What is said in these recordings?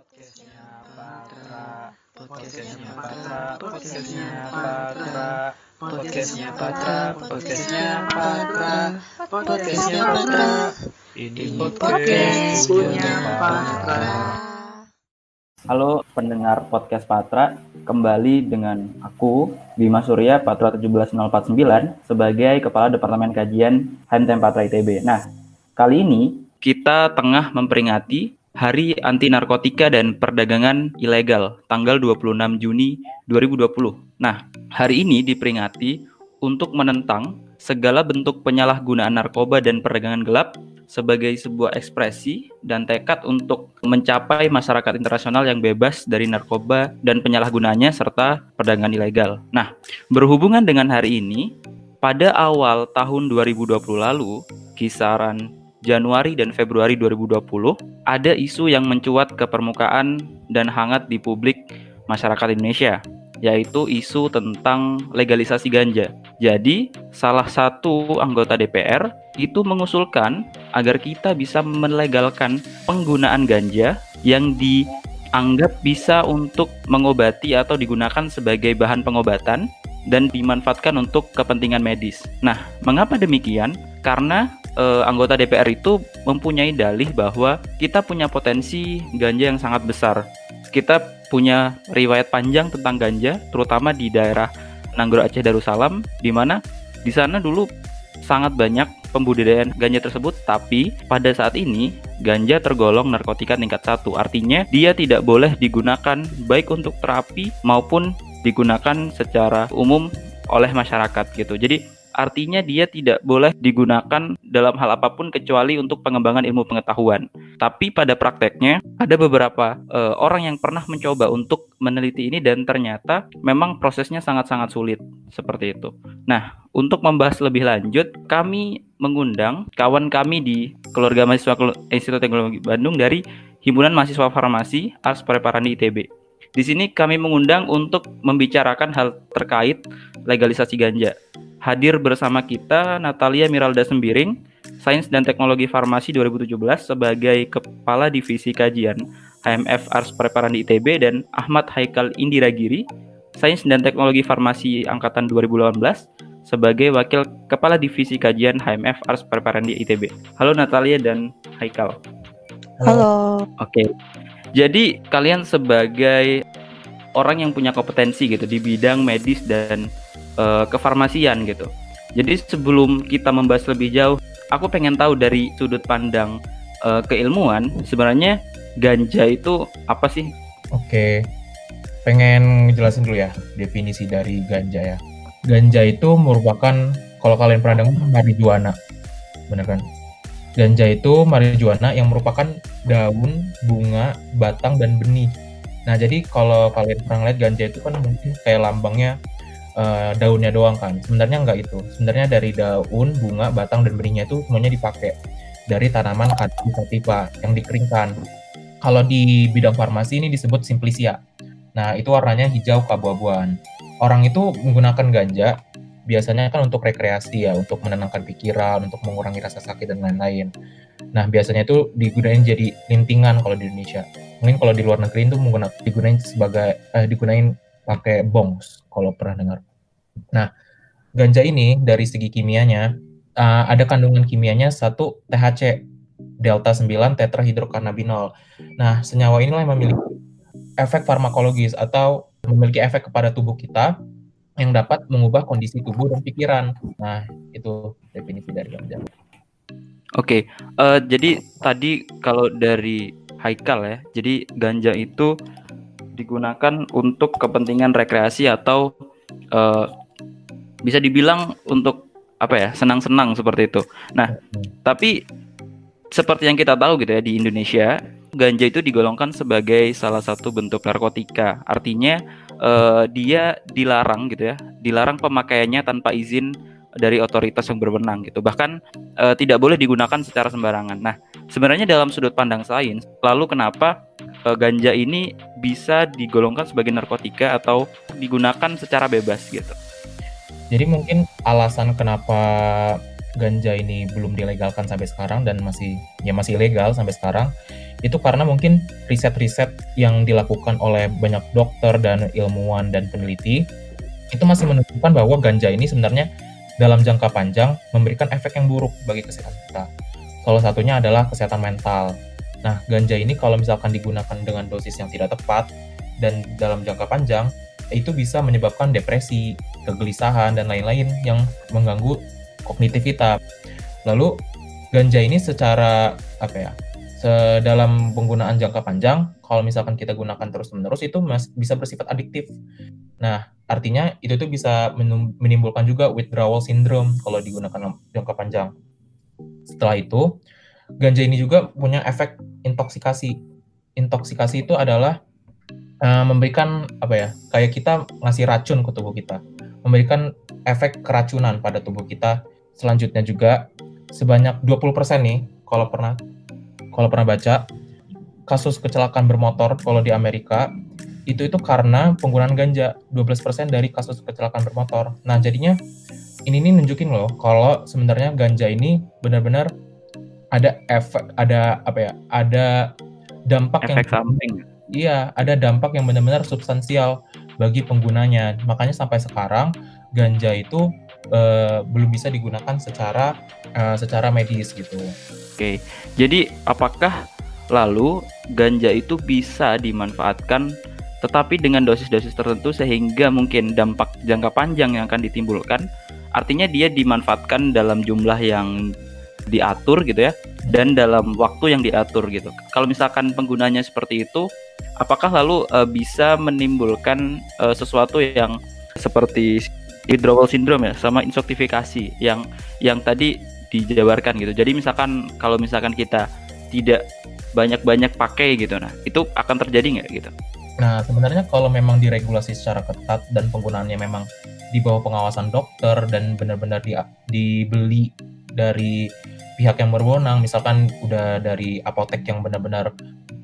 Podcastnya Patra, podcastnya Patra, podcastnya Patra, podcastnya Patra, podcastnya Patra, podcastnya Patra. Ini podcast punya Patra. Halo pendengar podcast Patra, kembali dengan aku Bima Surya Patra 17049 sebagai Kepala Departemen Kajian HMTM Patra ITB. Nah, kali ini kita tengah memperingati Hari Anti Narkotika dan Perdagangan Ilegal tanggal 26 Juni 2020. Nah, hari ini diperingati untuk menentang segala bentuk penyalahgunaan narkoba dan perdagangan gelap sebagai sebuah ekspresi dan tekad untuk mencapai masyarakat internasional yang bebas dari narkoba dan penyalahgunaannya serta perdagangan ilegal. Nah, berhubungan dengan hari ini, pada awal tahun 2020 lalu, kisaran Januari dan Februari 2020, ada isu yang mencuat ke permukaan dan hangat di publik masyarakat Indonesia, yaitu isu tentang legalisasi ganja. Jadi, salah satu anggota DPR itu mengusulkan agar kita bisa melegalkan penggunaan ganja yang dianggap bisa untuk mengobati atau digunakan sebagai bahan pengobatan dan dimanfaatkan untuk kepentingan medis. Nah, mengapa demikian? Karena eh, anggota DPR itu mempunyai dalih bahwa kita punya potensi ganja yang sangat besar. Kita punya riwayat panjang tentang ganja, terutama di daerah Nanggro Aceh Darussalam, di mana di sana dulu sangat banyak pembudidayaan ganja tersebut, tapi pada saat ini ganja tergolong narkotika tingkat satu. Artinya dia tidak boleh digunakan baik untuk terapi maupun digunakan secara umum oleh masyarakat gitu. Jadi artinya dia tidak boleh digunakan dalam hal apa pun kecuali untuk pengembangan ilmu pengetahuan. Tapi pada prakteknya ada beberapa uh, orang yang pernah mencoba untuk meneliti ini dan ternyata memang prosesnya sangat-sangat sulit seperti itu. Nah, untuk membahas lebih lanjut, kami mengundang kawan kami di keluarga mahasiswa Institut Teknologi Bandung dari Himpunan Mahasiswa Farmasi Ars Preparandi ITB. Di sini kami mengundang untuk membicarakan hal terkait legalisasi ganja. Hadir bersama kita Natalia Miralda Sembiring, Sains dan Teknologi Farmasi 2017 sebagai Kepala Divisi Kajian HMF Ars Preparandi ITB dan Ahmad Haikal Indiragiri, Sains dan Teknologi Farmasi Angkatan 2018 sebagai Wakil Kepala Divisi Kajian HMF Ars Preparandi ITB. Halo Natalia dan Haikal. Halo. Oke. Jadi kalian sebagai orang yang punya kompetensi gitu di bidang medis dan uh, kefarmasian gitu. Jadi sebelum kita membahas lebih jauh, aku pengen tahu dari sudut pandang uh, keilmuan sebenarnya ganja itu apa sih? Oke, pengen ngejelasin dulu ya definisi dari ganja ya. Ganja itu merupakan kalau kalian pernah dengar marijuana, bener kan? Ganja itu marijuana yang merupakan daun, bunga, batang, dan benih. Nah, jadi kalau kalian pernah lihat ganja itu kan mungkin kayak lambangnya uh, daunnya doang kan. Sebenarnya nggak itu. Sebenarnya dari daun, bunga, batang dan benihnya itu semuanya dipakai dari tanaman sativa yang dikeringkan. Kalau di bidang farmasi ini disebut simplicia. Nah, itu warnanya hijau keabu-abuan. Orang itu menggunakan ganja biasanya kan untuk rekreasi ya, untuk menenangkan pikiran, untuk mengurangi rasa sakit dan lain-lain. Nah, biasanya itu digunain jadi lintingan kalau di Indonesia. Mungkin kalau di luar negeri itu menggunakan digunain sebagai eh, digunain pakai bongs kalau pernah dengar. Nah, ganja ini dari segi kimianya uh, ada kandungan kimianya satu THC delta 9 tetrahidrokannabinol. Nah, senyawa inilah yang memiliki efek farmakologis atau memiliki efek kepada tubuh kita yang dapat mengubah kondisi tubuh dan pikiran. Nah, itu definisi dari ganja. Oke, okay. uh, eh, jadi tadi kalau dari Haikal ya, jadi ganja itu digunakan untuk kepentingan rekreasi atau uh, bisa dibilang untuk apa ya senang-senang seperti itu. Nah, tapi seperti yang kita tahu gitu ya di Indonesia, ganja itu digolongkan sebagai salah satu bentuk narkotika. Artinya uh, dia dilarang gitu ya, dilarang pemakaiannya tanpa izin dari otoritas yang berwenang gitu. Bahkan uh, tidak boleh digunakan secara sembarangan. Nah, sebenarnya dalam sudut pandang sains, lalu kenapa uh, ganja ini bisa digolongkan sebagai narkotika atau digunakan secara bebas gitu. Jadi mungkin alasan kenapa ganja ini belum dilegalkan sampai sekarang dan masih ya masih legal sampai sekarang itu karena mungkin riset-riset yang dilakukan oleh banyak dokter dan ilmuwan dan peneliti itu masih menunjukkan bahwa ganja ini sebenarnya dalam jangka panjang memberikan efek yang buruk bagi kesehatan kita. Salah satunya adalah kesehatan mental. Nah, ganja ini kalau misalkan digunakan dengan dosis yang tidak tepat dan dalam jangka panjang, itu bisa menyebabkan depresi, kegelisahan, dan lain-lain yang mengganggu kognitif kita. Lalu, ganja ini secara apa ya? Dalam penggunaan jangka panjang, kalau misalkan kita gunakan terus-menerus itu bisa bersifat adiktif. Nah, artinya itu tuh bisa menimbulkan juga withdrawal syndrome kalau digunakan jangka panjang. Setelah itu, ganja ini juga punya efek intoksikasi. Intoksikasi itu adalah uh, memberikan apa ya? Kayak kita ngasih racun ke tubuh kita, memberikan efek keracunan pada tubuh kita. Selanjutnya juga sebanyak 20% nih kalau pernah kalau pernah baca kasus kecelakaan bermotor kalau di Amerika itu itu karena penggunaan ganja 12% dari kasus kecelakaan bermotor. Nah, jadinya ini nih nunjukin loh kalau sebenarnya ganja ini benar-benar ada efek ada apa ya? Ada dampak efek yang samping. Iya, ada dampak yang benar-benar substansial bagi penggunanya. Makanya sampai sekarang ganja itu uh, belum bisa digunakan secara uh, secara medis gitu. Oke. Jadi apakah lalu ganja itu bisa dimanfaatkan tetapi dengan dosis-dosis tertentu sehingga mungkin dampak jangka panjang yang akan ditimbulkan artinya dia dimanfaatkan dalam jumlah yang diatur gitu ya dan dalam waktu yang diatur gitu. Kalau misalkan penggunanya seperti itu, apakah lalu uh, bisa menimbulkan uh, sesuatu yang seperti withdrawal syndrome ya sama insoktifikasi yang yang tadi dijabarkan gitu. Jadi misalkan kalau misalkan kita tidak banyak-banyak pakai gitu nah, itu akan terjadi nggak gitu? Nah, sebenarnya kalau memang diregulasi secara ketat dan penggunaannya memang di bawah pengawasan dokter dan benar-benar di, dibeli dari pihak yang berwenang, misalkan udah dari apotek yang benar-benar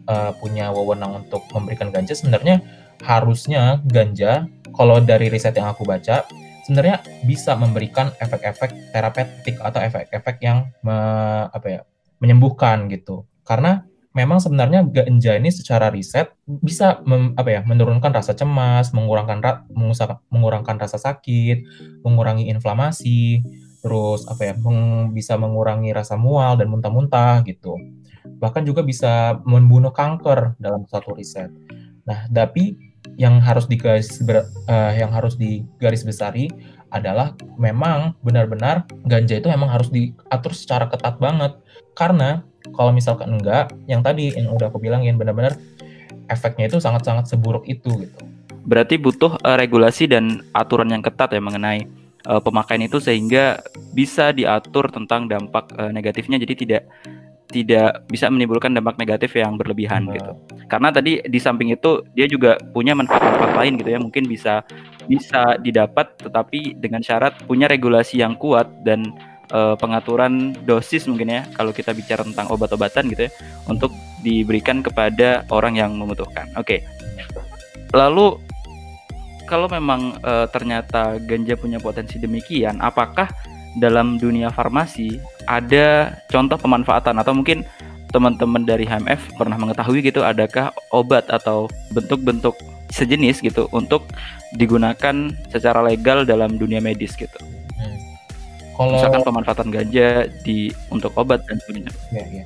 uh, punya wewenang untuk memberikan ganja, sebenarnya harusnya ganja, kalau dari riset yang aku baca, sebenarnya bisa memberikan efek-efek terapeutik atau efek-efek yang me, apa ya, menyembuhkan gitu. Karena memang sebenarnya ganja ini secara riset bisa mem, apa ya menurunkan rasa cemas, mengurangkan ra, mengurangkan rasa sakit, mengurangi inflamasi, terus apa ya meng, bisa mengurangi rasa mual dan muntah-muntah gitu. Bahkan juga bisa membunuh kanker dalam satu riset. Nah, tapi yang harus digaris ber, uh, yang harus digaris besari adalah memang benar-benar ganja itu memang harus diatur secara ketat banget karena kalau misalkan enggak, yang tadi yang udah aku bilangin benar-benar efeknya itu sangat-sangat seburuk itu gitu. Berarti butuh uh, regulasi dan aturan yang ketat ya mengenai uh, pemakaian itu sehingga bisa diatur tentang dampak uh, negatifnya jadi tidak tidak bisa menimbulkan dampak negatif yang berlebihan nah. gitu. Karena tadi di samping itu dia juga punya manfaat-manfaat lain gitu ya, mungkin bisa bisa didapat tetapi dengan syarat punya regulasi yang kuat dan uh, pengaturan dosis mungkin ya kalau kita bicara tentang obat-obatan gitu ya untuk diberikan kepada orang yang membutuhkan. Oke. Okay. Lalu kalau memang uh, ternyata ganja punya potensi demikian, apakah dalam dunia farmasi ada contoh pemanfaatan atau mungkin teman-teman dari HMF pernah mengetahui gitu adakah obat atau bentuk-bentuk sejenis gitu untuk digunakan secara legal dalam dunia medis gitu? Kalau misalkan pemanfaatan ganja di untuk obat dan sebagainya. Ya, ya.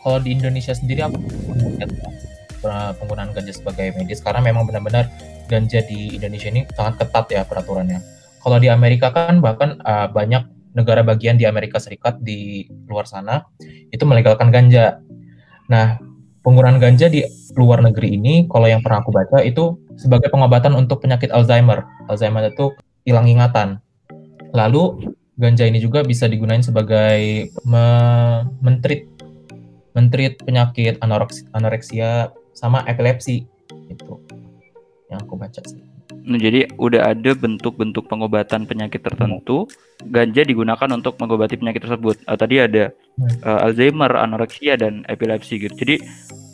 Kalau di Indonesia sendiri melihat penggunaan ganja sebagai medis karena memang benar-benar ganja di Indonesia ini sangat ketat ya peraturannya. Kalau di Amerika kan bahkan uh, banyak negara bagian di Amerika Serikat di luar sana itu melegalkan ganja. Nah, penggunaan ganja di luar negeri ini kalau yang pernah aku baca itu sebagai pengobatan untuk penyakit Alzheimer. Alzheimer itu hilang ingatan. Lalu ganja ini juga bisa digunakan sebagai me mentrit mentrit penyakit anoreksia, anoreksia sama epilepsi itu yang aku baca sih. Nah, jadi udah ada bentuk-bentuk pengobatan penyakit tertentu, ganja digunakan untuk mengobati penyakit tersebut. Uh, tadi ada uh, Alzheimer, anoreksia dan epilepsi gitu. Jadi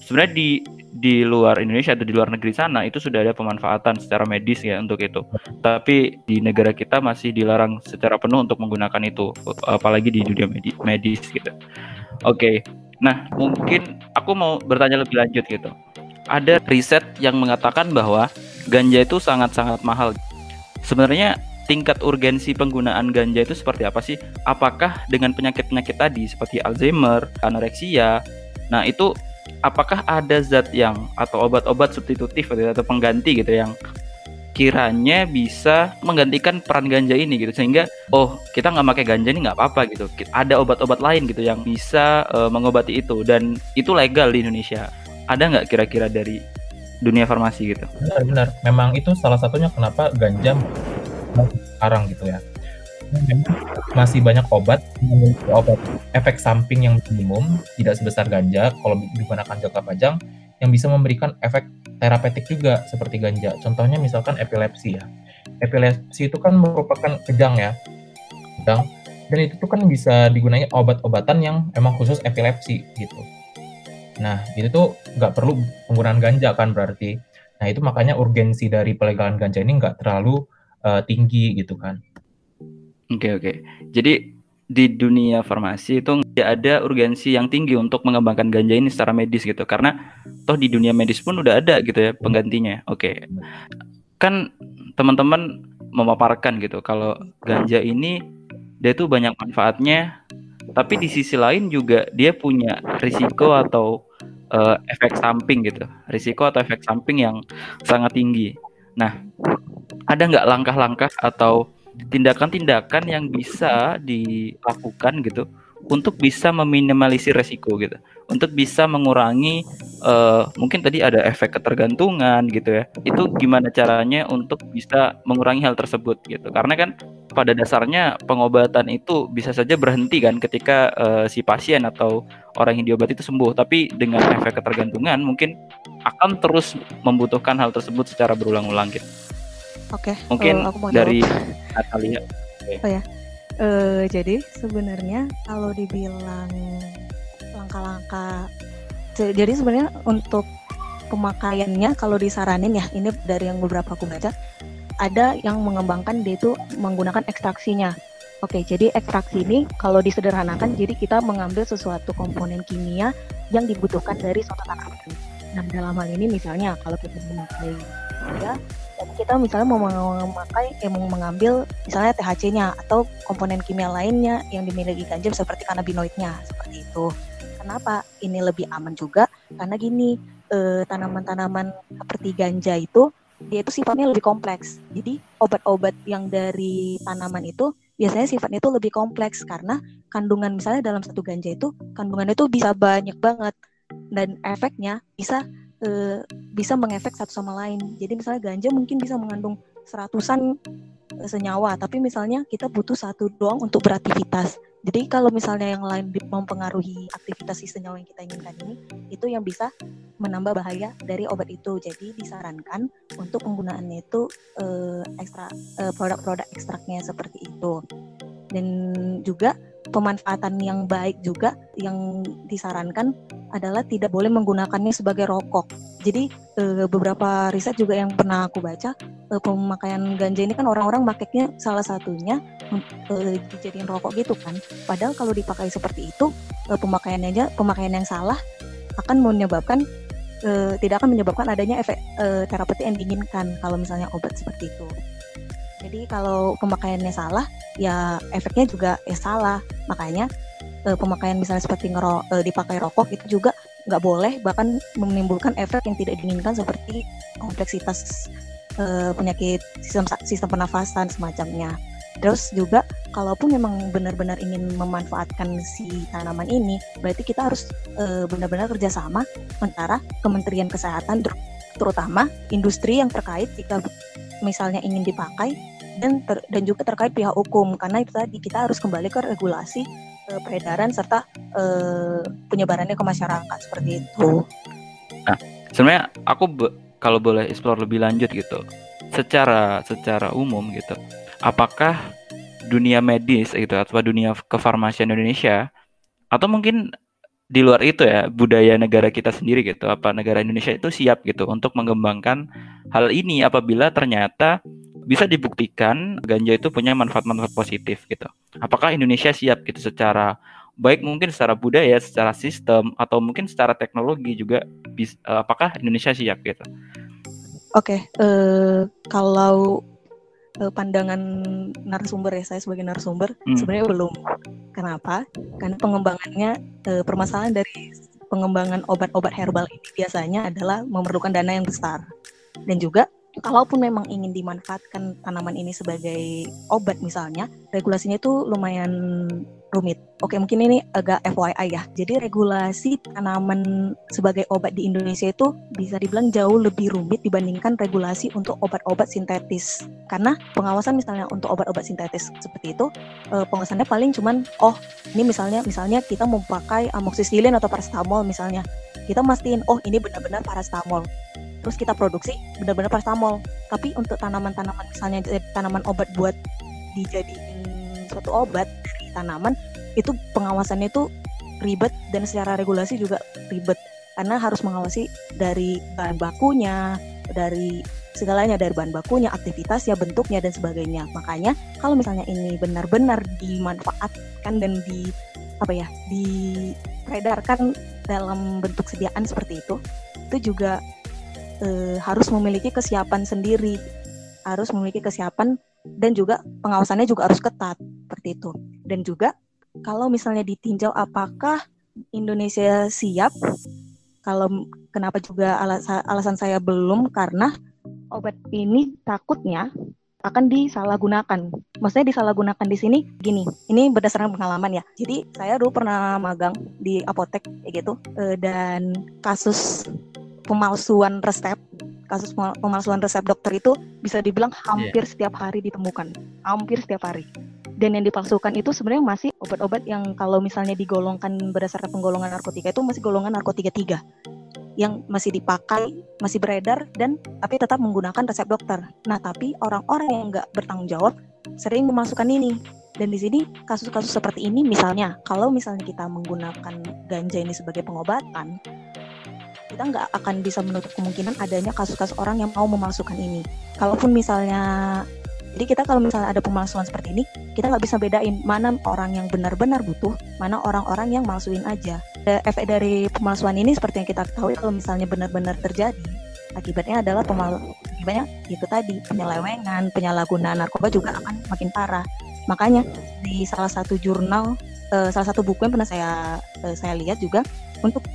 sebenarnya di di luar Indonesia atau di luar negeri sana itu sudah ada pemanfaatan secara medis ya untuk itu. Tapi di negara kita masih dilarang secara penuh untuk menggunakan itu, apalagi di dunia medis, medis gitu. Oke. Okay. Nah, mungkin aku mau bertanya lebih lanjut gitu. Ada riset yang mengatakan bahwa ganja itu sangat-sangat mahal. Sebenarnya tingkat urgensi penggunaan ganja itu seperti apa sih? Apakah dengan penyakit-penyakit tadi seperti Alzheimer, anoreksia? Nah, itu apakah ada zat yang atau obat-obat substitutif atau pengganti gitu yang kiranya bisa menggantikan peran ganja ini gitu sehingga oh kita nggak pakai ganja ini nggak apa-apa gitu ada obat-obat lain gitu yang bisa uh, mengobati itu dan itu legal di Indonesia ada nggak kira-kira dari dunia farmasi gitu benar-benar memang itu salah satunya kenapa ganja sekarang gitu ya masih banyak obat obat efek samping yang minimum tidak sebesar ganja kalau digunakan jangka panjang yang bisa memberikan efek terapeutik juga seperti ganja. Contohnya misalkan epilepsi ya. Epilepsi itu kan merupakan kejang ya. Kejang. Dan itu tuh kan bisa digunakan obat-obatan yang emang khusus epilepsi gitu. Nah, itu tuh nggak perlu penggunaan ganja kan berarti. Nah, itu makanya urgensi dari pelegalan ganja ini nggak terlalu uh, tinggi gitu kan. Oke, okay, oke. Okay. Jadi di dunia farmasi itu tidak ada urgensi yang tinggi untuk mengembangkan ganja ini secara medis gitu karena toh di dunia medis pun udah ada gitu ya penggantinya oke okay. kan teman-teman memaparkan gitu kalau ganja ini dia tuh banyak manfaatnya tapi di sisi lain juga dia punya risiko atau uh, efek samping gitu. Risiko atau efek samping yang sangat tinggi. Nah ada nggak langkah-langkah atau tindakan-tindakan yang bisa dilakukan gitu untuk bisa meminimalisir resiko gitu untuk bisa mengurangi uh, mungkin tadi ada efek ketergantungan gitu ya itu gimana caranya untuk bisa mengurangi hal tersebut gitu karena kan pada dasarnya pengobatan itu bisa saja berhenti kan ketika uh, si pasien atau orang yang diobati itu sembuh tapi dengan efek ketergantungan mungkin akan terus membutuhkan hal tersebut secara berulang-ulang gitu Oke. Okay. Mungkin uh, aku mau dari Natalia. Okay. Oh ya. Uh, jadi sebenarnya kalau dibilang langkah-langkah, jadi sebenarnya untuk pemakaiannya kalau disaranin ya ini dari yang beberapa aku baca ada yang mengembangkan dia itu menggunakan ekstraksinya. Oke, jadi ekstraksi ini kalau disederhanakan, jadi kita mengambil sesuatu komponen kimia yang dibutuhkan dari suatu tanaman. Nah, dalam hal ini misalnya kalau kita memakai ya kita misalnya mau memakai eh, mengambil misalnya THC-nya atau komponen kimia lainnya yang dimiliki ganja seperti kanabinoidnya seperti itu. Kenapa ini lebih aman juga? Karena gini eh, tanaman-tanaman seperti ganja itu dia itu sifatnya lebih kompleks. Jadi obat-obat yang dari tanaman itu biasanya sifatnya itu lebih kompleks karena kandungan misalnya dalam satu ganja itu kandungannya itu bisa banyak banget dan efeknya bisa uh, bisa mengefek satu sama lain. Jadi misalnya ganja mungkin bisa mengandung seratusan uh, senyawa, tapi misalnya kita butuh satu doang untuk beraktivitas. Jadi kalau misalnya yang lain mempengaruhi aktivitas si senyawa yang kita inginkan ini, itu yang bisa menambah bahaya dari obat itu. Jadi disarankan untuk penggunaannya itu uh, ekstra produk-produk ekstraknya seperti itu. Dan juga pemanfaatan yang baik juga yang disarankan adalah tidak boleh menggunakannya sebagai rokok. Jadi e, beberapa riset juga yang pernah aku baca e, pemakaian ganja ini kan orang-orang makainya salah satunya e, dijadiin rokok gitu kan. Padahal kalau dipakai seperti itu pemakaiannya aja pemakaian yang salah akan menyebabkan tidak akan menyebabkan adanya efek e, terapeutik yang diinginkan kalau misalnya obat seperti itu. Jadi kalau pemakaiannya salah, ya efeknya juga ya salah. Makanya uh, pemakaian misalnya seperti ngero uh, dipakai rokok itu juga nggak boleh bahkan menimbulkan efek yang tidak diinginkan seperti kompleksitas uh, penyakit sistem sistem pernafasan semacamnya. Terus juga kalaupun memang benar-benar ingin memanfaatkan si tanaman ini, berarti kita harus uh, benar-benar kerjasama antara Kementerian Kesehatan terutama industri yang terkait jika misalnya ingin dipakai dan ter, dan juga terkait pihak hukum. Karena itu tadi kita harus kembali ke regulasi uh, peredaran serta uh, penyebarannya ke masyarakat. Seperti itu. Nah, sebenarnya aku be- kalau boleh explore lebih lanjut gitu, secara secara umum gitu, apakah dunia medis gitu atau dunia kefarmasian Indonesia atau mungkin di luar itu ya budaya negara kita sendiri gitu apa negara Indonesia itu siap gitu untuk mengembangkan hal ini apabila ternyata bisa dibuktikan ganja itu punya manfaat-manfaat positif gitu. Apakah Indonesia siap gitu secara baik mungkin secara budaya, secara sistem atau mungkin secara teknologi juga bis, uh, apakah Indonesia siap gitu? Oke, okay, uh, kalau uh, pandangan narasumber ya saya sebagai narasumber hmm. sebenarnya belum. Kenapa? Karena pengembangannya uh, permasalahan dari pengembangan obat-obat herbal ini biasanya adalah memerlukan dana yang besar dan juga kalaupun memang ingin dimanfaatkan tanaman ini sebagai obat misalnya, regulasinya itu lumayan rumit. Oke, mungkin ini agak FYI ya. Jadi regulasi tanaman sebagai obat di Indonesia itu bisa dibilang jauh lebih rumit dibandingkan regulasi untuk obat-obat sintetis. Karena pengawasan misalnya untuk obat-obat sintetis seperti itu, eh, pengawasannya paling cuman oh, ini misalnya misalnya kita mau pakai amoxicillin atau paracetamol misalnya. Kita mastiin oh ini benar-benar paracetamol terus kita produksi benar-benar paracetamol tapi untuk tanaman-tanaman misalnya tanaman obat buat dijadiin suatu obat tanaman itu pengawasannya itu ribet dan secara regulasi juga ribet karena harus mengawasi dari bahan bakunya dari segalanya dari bahan bakunya, aktivitasnya, bentuknya dan sebagainya. Makanya kalau misalnya ini benar-benar dimanfaatkan dan di apa ya, diperedarkan dalam bentuk sediaan seperti itu, itu juga e, harus memiliki kesiapan sendiri, harus memiliki kesiapan dan juga pengawasannya juga harus ketat seperti itu. Dan juga kalau misalnya ditinjau apakah Indonesia siap, kalau kenapa juga alasan, alasan saya belum karena obat ini takutnya akan disalahgunakan. Maksudnya disalahgunakan di sini gini. Ini berdasarkan pengalaman ya. Jadi saya dulu pernah magang di apotek kayak gitu e, dan kasus pemalsuan resep kasus pemalsuan resep dokter itu bisa dibilang hampir yeah. setiap hari ditemukan hampir setiap hari dan yang dipalsukan itu sebenarnya masih obat-obat yang kalau misalnya digolongkan berdasarkan penggolongan narkotika itu masih golongan narkotika tiga yang masih dipakai, masih beredar dan tapi tetap menggunakan resep dokter. Nah, tapi orang-orang yang nggak bertanggung jawab sering memasukkan ini. Dan di sini kasus-kasus seperti ini misalnya, kalau misalnya kita menggunakan ganja ini sebagai pengobatan, kita nggak akan bisa menutup kemungkinan adanya kasus-kasus orang yang mau memalsukan ini. Kalaupun misalnya, jadi kita kalau misalnya ada pemalsuan seperti ini, kita nggak bisa bedain mana orang yang benar-benar butuh, mana orang-orang yang malsuin aja. Efek dari pemalsuan ini seperti yang kita ketahui kalau misalnya benar-benar terjadi, akibatnya adalah pemal akibatnya itu tadi penyelewengan, penyalahgunaan narkoba juga akan makin parah. Makanya di salah satu jurnal, uh, salah satu buku yang pernah saya uh, saya lihat juga untuk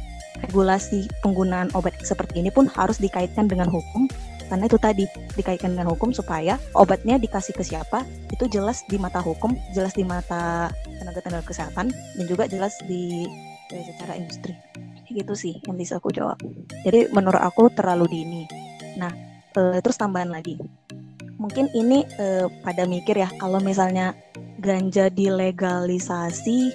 regulasi penggunaan obat seperti ini pun harus dikaitkan dengan hukum karena itu tadi dikaitkan dengan hukum supaya obatnya dikasih ke siapa itu jelas di mata hukum, jelas di mata tenaga-tenaga kesehatan dan juga jelas di ya, secara industri. Gitu sih yang bisa aku jawab. Jadi menurut aku terlalu dini. Nah, e, terus tambahan lagi. Mungkin ini e, pada mikir ya kalau misalnya ganja dilegalisasi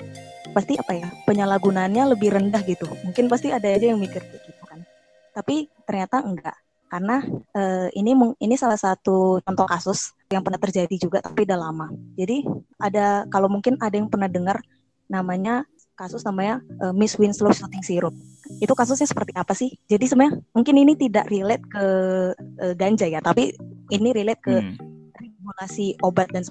pasti apa ya penyalahgunaannya lebih rendah gitu. Mungkin pasti ada aja yang mikir kayak gitu kan. Tapi ternyata enggak. Karena uh, ini ini salah satu contoh kasus yang pernah terjadi juga tapi udah lama. Jadi ada kalau mungkin ada yang pernah dengar namanya kasus namanya uh, Miss Winslow shooting syrup itu kasusnya seperti apa sih? Jadi sebenarnya mungkin ini tidak relate ke uh, ganja ya tapi ini relate ke hmm. regulasi obat dan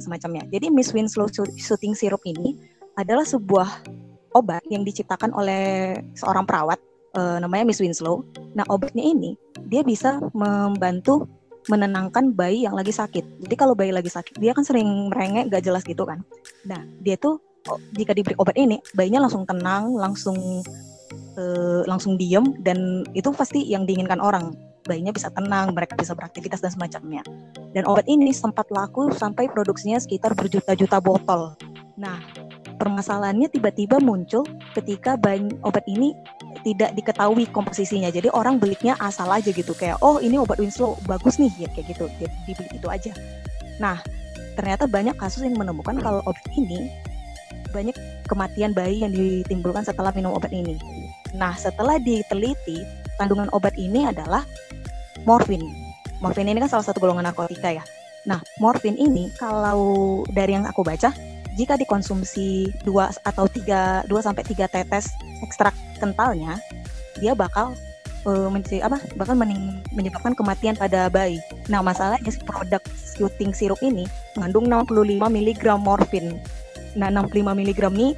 semacamnya. Jadi Miss Winslow shooting syrup ini adalah sebuah obat yang diciptakan oleh seorang perawat uh, namanya Miss Winslow. Nah, obatnya ini dia bisa membantu menenangkan bayi yang lagi sakit. Jadi kalau bayi lagi sakit, dia kan sering merengek gak jelas gitu kan. Nah, dia tuh jika diberi obat ini, bayinya langsung tenang, langsung uh, langsung diem dan itu pasti yang diinginkan orang. Bayinya bisa tenang, mereka bisa beraktivitas dan semacamnya. Dan obat ini sempat laku sampai produksinya sekitar berjuta-juta botol. Nah, permasalahannya tiba-tiba muncul ketika obat ini tidak diketahui komposisinya. Jadi orang belinya asal aja gitu kayak oh ini obat Winslow bagus nih ya kayak gitu. Jadi dibeli itu aja. Nah, ternyata banyak kasus yang menemukan kalau obat ini banyak kematian bayi yang ditimbulkan setelah minum obat ini. Nah, setelah diteliti, kandungan obat ini adalah morfin. Morfin ini kan salah satu golongan narkotika ya. Nah, morfin ini kalau dari yang aku baca jika dikonsumsi 2 atau 3 2 sampai 3 tetes ekstrak kentalnya, dia bakal uh, menjadi apa? bakal mening, menyebabkan kematian pada bayi. Nah, masalahnya produk shooting sirup ini mengandung 65 mg morfin. Nah, 65 mg ini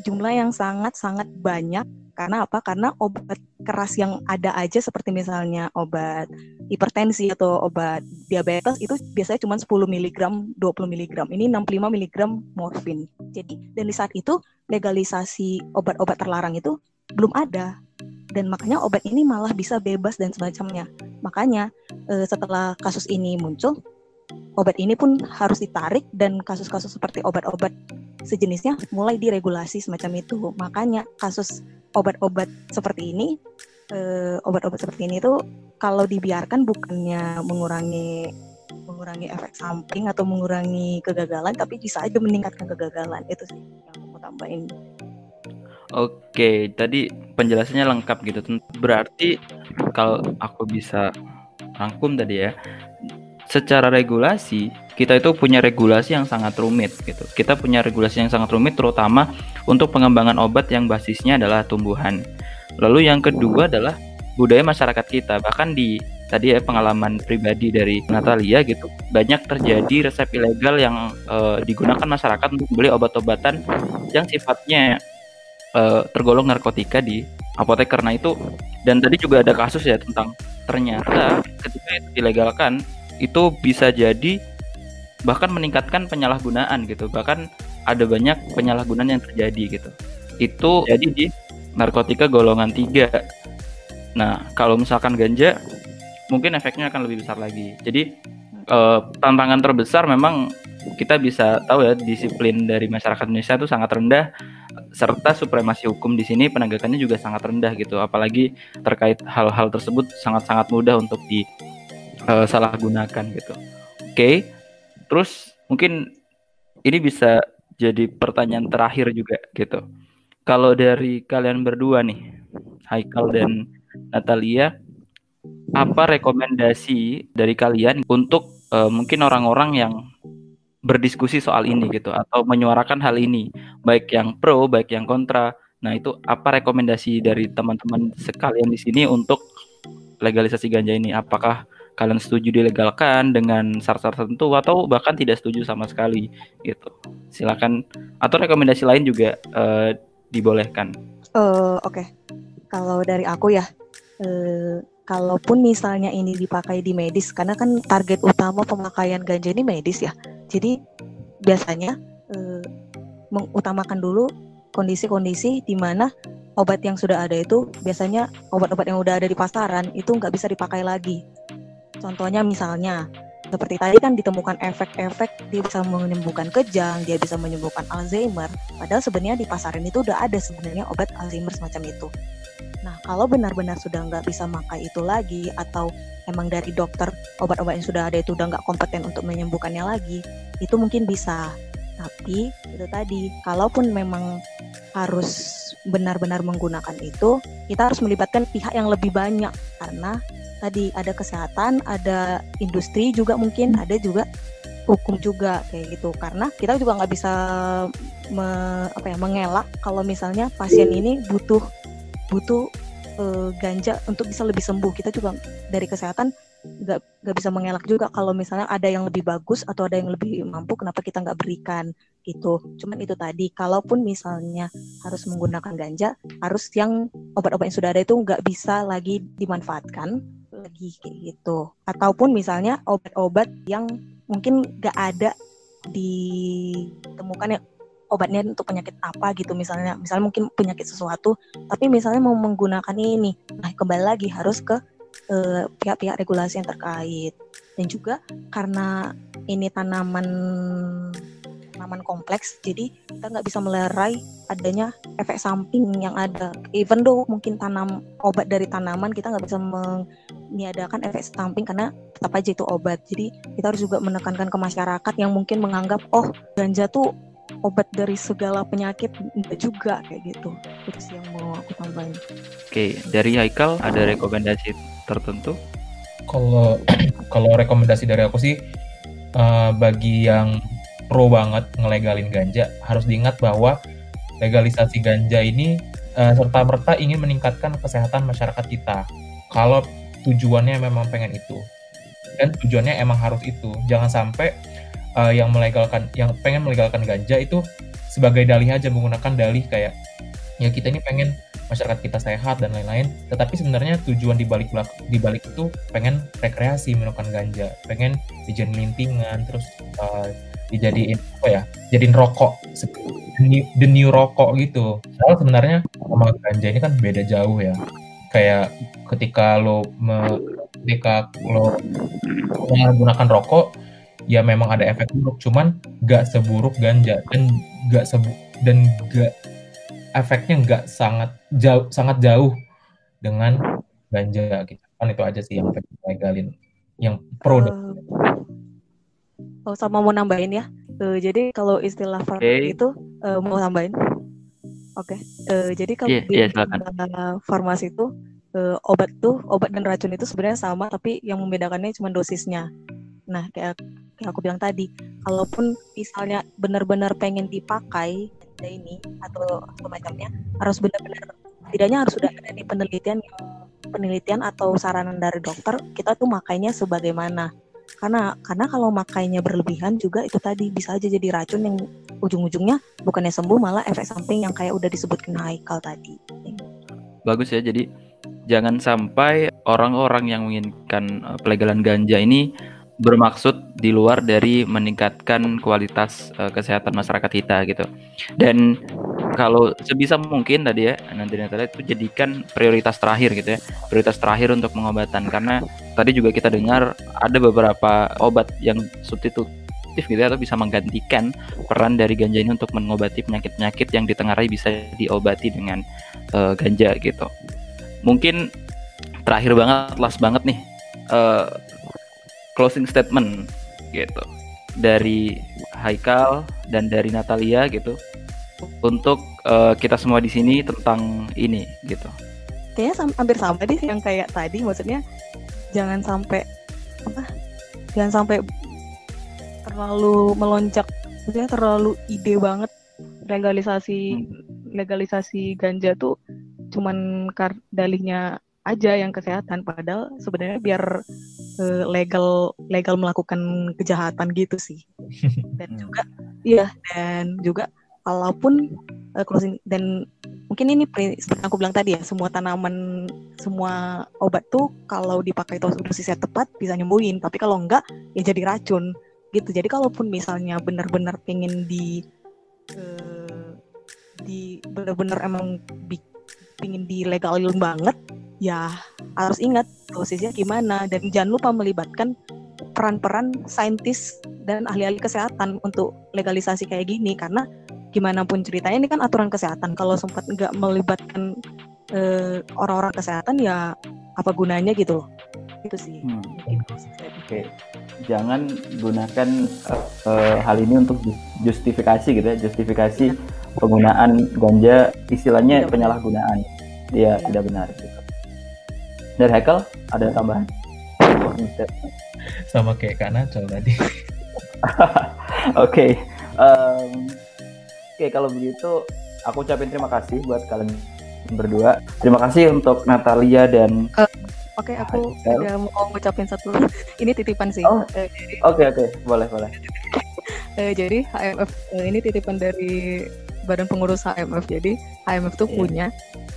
jumlah yang sangat-sangat banyak karena apa? Karena obat keras yang ada aja seperti misalnya obat hipertensi atau obat diabetes itu biasanya cuma 10 mg, 20 mg. Ini 65 mg morfin. Jadi dan di saat itu legalisasi obat-obat terlarang itu belum ada. Dan makanya obat ini malah bisa bebas dan semacamnya. Makanya eh, setelah kasus ini muncul, obat ini pun harus ditarik dan kasus-kasus seperti obat-obat sejenisnya mulai diregulasi semacam itu. Makanya kasus obat-obat seperti ini, eh, obat-obat seperti ini tuh kalau dibiarkan bukannya mengurangi mengurangi efek samping atau mengurangi kegagalan, tapi bisa aja meningkatkan kegagalan. Itu sih yang mau tambahin. Oke, tadi penjelasannya lengkap gitu. Berarti kalau aku bisa rangkum tadi ya, secara regulasi kita itu punya regulasi yang sangat rumit gitu. Kita punya regulasi yang sangat rumit terutama untuk pengembangan obat yang basisnya adalah tumbuhan. Lalu yang kedua adalah budaya masyarakat kita. Bahkan di tadi ya pengalaman pribadi dari Natalia gitu, banyak terjadi resep ilegal yang uh, digunakan masyarakat untuk membeli obat-obatan yang sifatnya uh, tergolong narkotika di apotek karena itu dan tadi juga ada kasus ya tentang ternyata ketika itu dilegalkan itu bisa jadi bahkan meningkatkan penyalahgunaan gitu bahkan ada banyak penyalahgunaan yang terjadi gitu itu jadi di narkotika golongan tiga nah kalau misalkan ganja mungkin efeknya akan lebih besar lagi jadi eh, tantangan terbesar memang kita bisa tahu ya disiplin dari masyarakat Indonesia itu sangat rendah serta supremasi hukum di sini penegakannya juga sangat rendah gitu apalagi terkait hal-hal tersebut sangat-sangat mudah untuk di uh, salah gunakan gitu. Oke, okay. Terus mungkin ini bisa jadi pertanyaan terakhir juga gitu. Kalau dari kalian berdua nih, Haikal dan Natalia, apa rekomendasi dari kalian untuk uh, mungkin orang-orang yang berdiskusi soal ini gitu atau menyuarakan hal ini, baik yang pro, baik yang kontra. Nah, itu apa rekomendasi dari teman-teman sekalian di sini untuk legalisasi ganja ini? Apakah kalian setuju dilegalkan dengan syarat-syarat tertentu atau bahkan tidak setuju sama sekali gitu. Silakan atau rekomendasi lain juga uh, dibolehkan. Uh, oke. Okay. kalau dari aku ya uh, kalaupun misalnya ini dipakai di medis karena kan target utama pemakaian ganja ini medis ya. Jadi biasanya uh, mengutamakan dulu kondisi-kondisi di mana obat yang sudah ada itu biasanya obat-obat yang udah ada di pasaran itu nggak bisa dipakai lagi Contohnya misalnya seperti tadi kan ditemukan efek-efek dia bisa menyembuhkan kejang, dia bisa menyembuhkan Alzheimer. Padahal sebenarnya di pasaran itu udah ada sebenarnya obat Alzheimer semacam itu. Nah, kalau benar-benar sudah nggak bisa makai itu lagi atau emang dari dokter obat-obat yang sudah ada itu udah nggak kompeten untuk menyembuhkannya lagi, itu mungkin bisa. Tapi itu tadi, kalaupun memang harus benar-benar menggunakan itu, kita harus melibatkan pihak yang lebih banyak karena tadi ada kesehatan, ada industri juga mungkin, ada juga hukum juga kayak gitu. Karena kita juga nggak bisa me, apa ya mengelak kalau misalnya pasien ini butuh butuh e, ganja untuk bisa lebih sembuh. Kita juga dari kesehatan nggak nggak bisa mengelak juga kalau misalnya ada yang lebih bagus atau ada yang lebih mampu kenapa kita nggak berikan gitu. Cuman itu tadi kalaupun misalnya harus menggunakan ganja harus yang obat-obat yang sudah ada itu nggak bisa lagi dimanfaatkan lagi kayak gitu. Ataupun misalnya obat-obat yang mungkin gak ada ditemukan ya obatnya untuk penyakit apa gitu misalnya. Misalnya mungkin penyakit sesuatu tapi misalnya mau menggunakan ini. Nah kembali lagi harus ke eh, pihak-pihak regulasi yang terkait. Dan juga karena ini tanaman tanaman kompleks jadi kita nggak bisa melerai adanya efek samping yang ada. Even though mungkin tanam obat dari tanaman kita nggak bisa meniadakan efek samping karena tetap aja itu obat. Jadi kita harus juga menekankan ke masyarakat yang mungkin menganggap oh ganja tuh obat dari segala penyakit. Enggak juga kayak gitu. Itu sih yang mau aku tambahin. Oke dari Haikal ada rekomendasi tertentu? Kalau kalau rekomendasi dari aku sih uh, bagi yang pro banget ngelegalin ganja, harus diingat bahwa legalisasi ganja ini uh, serta merta ingin meningkatkan kesehatan masyarakat kita. Kalau tujuannya memang pengen itu, dan tujuannya emang harus itu, jangan sampai uh, yang melegalkan, yang pengen melegalkan ganja itu sebagai dalih aja menggunakan dalih kayak ya kita ini pengen masyarakat kita sehat dan lain-lain. Tetapi sebenarnya tujuan di balik di balik itu pengen rekreasi menggunakan ganja. Pengen dijadiin lintingan terus uh, dijadiin apa ya jadiin rokok the new, rokok gitu. Padahal sebenarnya sama ganja ini kan beda jauh ya. Kayak ketika lo me, ketika lo menggunakan rokok ya memang ada efek buruk cuman gak seburuk ganja dan gak sebu dan gak efeknya nggak sangat jauh sangat jauh dengan ganja gitu kan itu aja sih yang legalin yang pro oh sama mau nambahin ya? Uh, jadi kalau istilah farmasi okay. itu uh, mau nambahin? Oke. Okay. uh, jadi kalau yeah, di yeah, farmasi itu uh, obat tuh obat dan racun itu sebenarnya sama tapi yang membedakannya cuma dosisnya. Nah kayak kayak aku bilang tadi kalaupun misalnya benar-benar pengen dipakai ini atau semacamnya harus benar-benar tidaknya harus sudah ada di penelitian penelitian atau saranan dari dokter kita tuh makainya sebagaimana karena karena kalau makainya berlebihan juga itu tadi bisa aja jadi racun yang ujung-ujungnya bukannya sembuh malah efek samping yang kayak udah disebutkan Haikal tadi. Bagus ya jadi jangan sampai orang-orang yang menginginkan eh, pelegalan ganja ini bermaksud di luar dari meningkatkan kualitas uh, kesehatan masyarakat kita gitu. Dan kalau sebisa mungkin tadi ya nanti Natalia itu jadikan prioritas terakhir gitu ya, prioritas terakhir untuk pengobatan karena tadi juga kita dengar ada beberapa obat yang substitutif gitu ya atau bisa menggantikan peran dari ganja ini untuk mengobati penyakit-penyakit yang ditengarai bisa diobati dengan uh, ganja gitu. Mungkin terakhir banget, last banget nih. Uh, closing statement gitu dari Haikal dan dari Natalia gitu untuk uh, kita semua di sini tentang ini gitu. Kayaknya sam hampir sama deh yang kayak tadi maksudnya jangan sampai apa? Jangan sampai terlalu melonjak maksudnya terlalu ide banget legalisasi hmm. legalisasi ganja tuh cuman kar dalihnya aja yang kesehatan padahal sebenarnya biar uh, legal legal melakukan kejahatan gitu sih dan juga iya dan juga walaupun uh, closing dan mungkin ini aku bilang tadi ya semua tanaman semua obat tuh kalau dipakai dosisnya tepat bisa nyembuhin. Tapi kalau enggak ya jadi racun gitu. Jadi kalaupun misalnya benar-benar pengen di uh, di benar-benar emang bi pingin dilegalin banget ya harus ingat dosisnya gimana. Dan jangan lupa melibatkan peran-peran saintis dan ahli-ahli kesehatan untuk legalisasi kayak gini. Karena gimana pun ceritanya ini kan aturan kesehatan kalau sempat nggak melibatkan eh, orang-orang kesehatan ya apa gunanya gitu loh itu sih hmm. oke okay. jangan gunakan uh, uh, hal ini untuk justifikasi gitu ya justifikasi penggunaan ganja istilahnya penyalahgunaan ya, ya. tidak benar gitu dari Haikal ada tambahan? Sama kayak Kak Nacal tadi. Oke. Um, Oke, kalau begitu aku ucapin terima kasih buat kalian berdua. Terima kasih untuk Natalia dan uh, Oke, okay, aku udah mau ngucapin satu. Ini titipan sih. Oh. Oke, uh, oke, okay, okay. boleh, boleh. uh, jadi HMF uh, ini titipan dari Badan Pengurus HMF. Jadi HMF tuh yeah. punya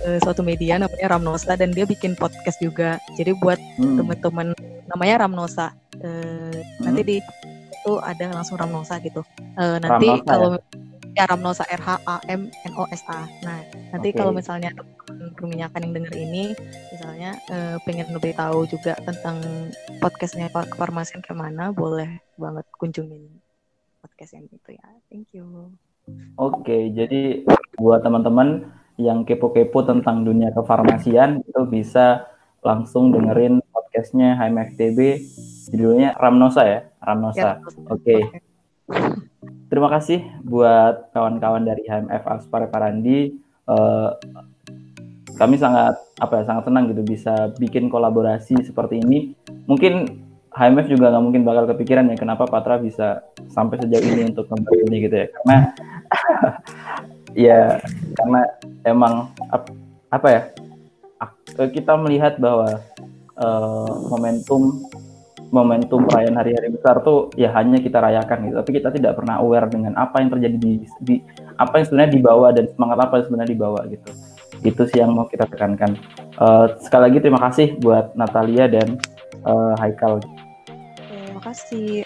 uh, suatu media namanya Ramnosa dan dia bikin podcast juga. Jadi buat hmm. teman-teman namanya Ramnosa. Uh, hmm. Nanti di itu ada langsung Ramnosa gitu. Uh, nanti Ramnosa, kalau ya? Ya Ramnosa R H A M N O S A. Nah, nanti okay. kalau misalnya peminyakan yang denger ini misalnya uh, pengen lebih tahu juga tentang podcastnya Pak Kefarmasian kayak mana, boleh banget kunjungin podcast yang itu ya. Thank you. Oke, jadi buat teman-teman yang kepo-kepo tentang dunia kefarmasian itu bisa langsung dengerin podcastnya HMFTB judulnya Ramnosa ya Ramnosa. Ya, Oke. Terima kasih buat kawan-kawan dari HMF Aspar Parandi. Uh, kami sangat apa ya sangat senang gitu bisa bikin kolaborasi seperti ini. Mungkin HMF juga nggak mungkin bakal kepikiran ya kenapa Patra bisa sampai sejauh ini untuk membuat ini gitu ya karena ya karena emang apa ya kita melihat bahwa uh, momentum momentum perayaan hari-hari besar tuh ya hanya kita rayakan gitu. Tapi kita tidak pernah aware dengan apa yang terjadi di, di apa yang sebenarnya dibawa dan semangat apa yang sebenarnya dibawa gitu. Itu sih yang mau kita tekankan. Uh, sekali lagi terima kasih buat Natalia dan uh, Haikal. Terima kasih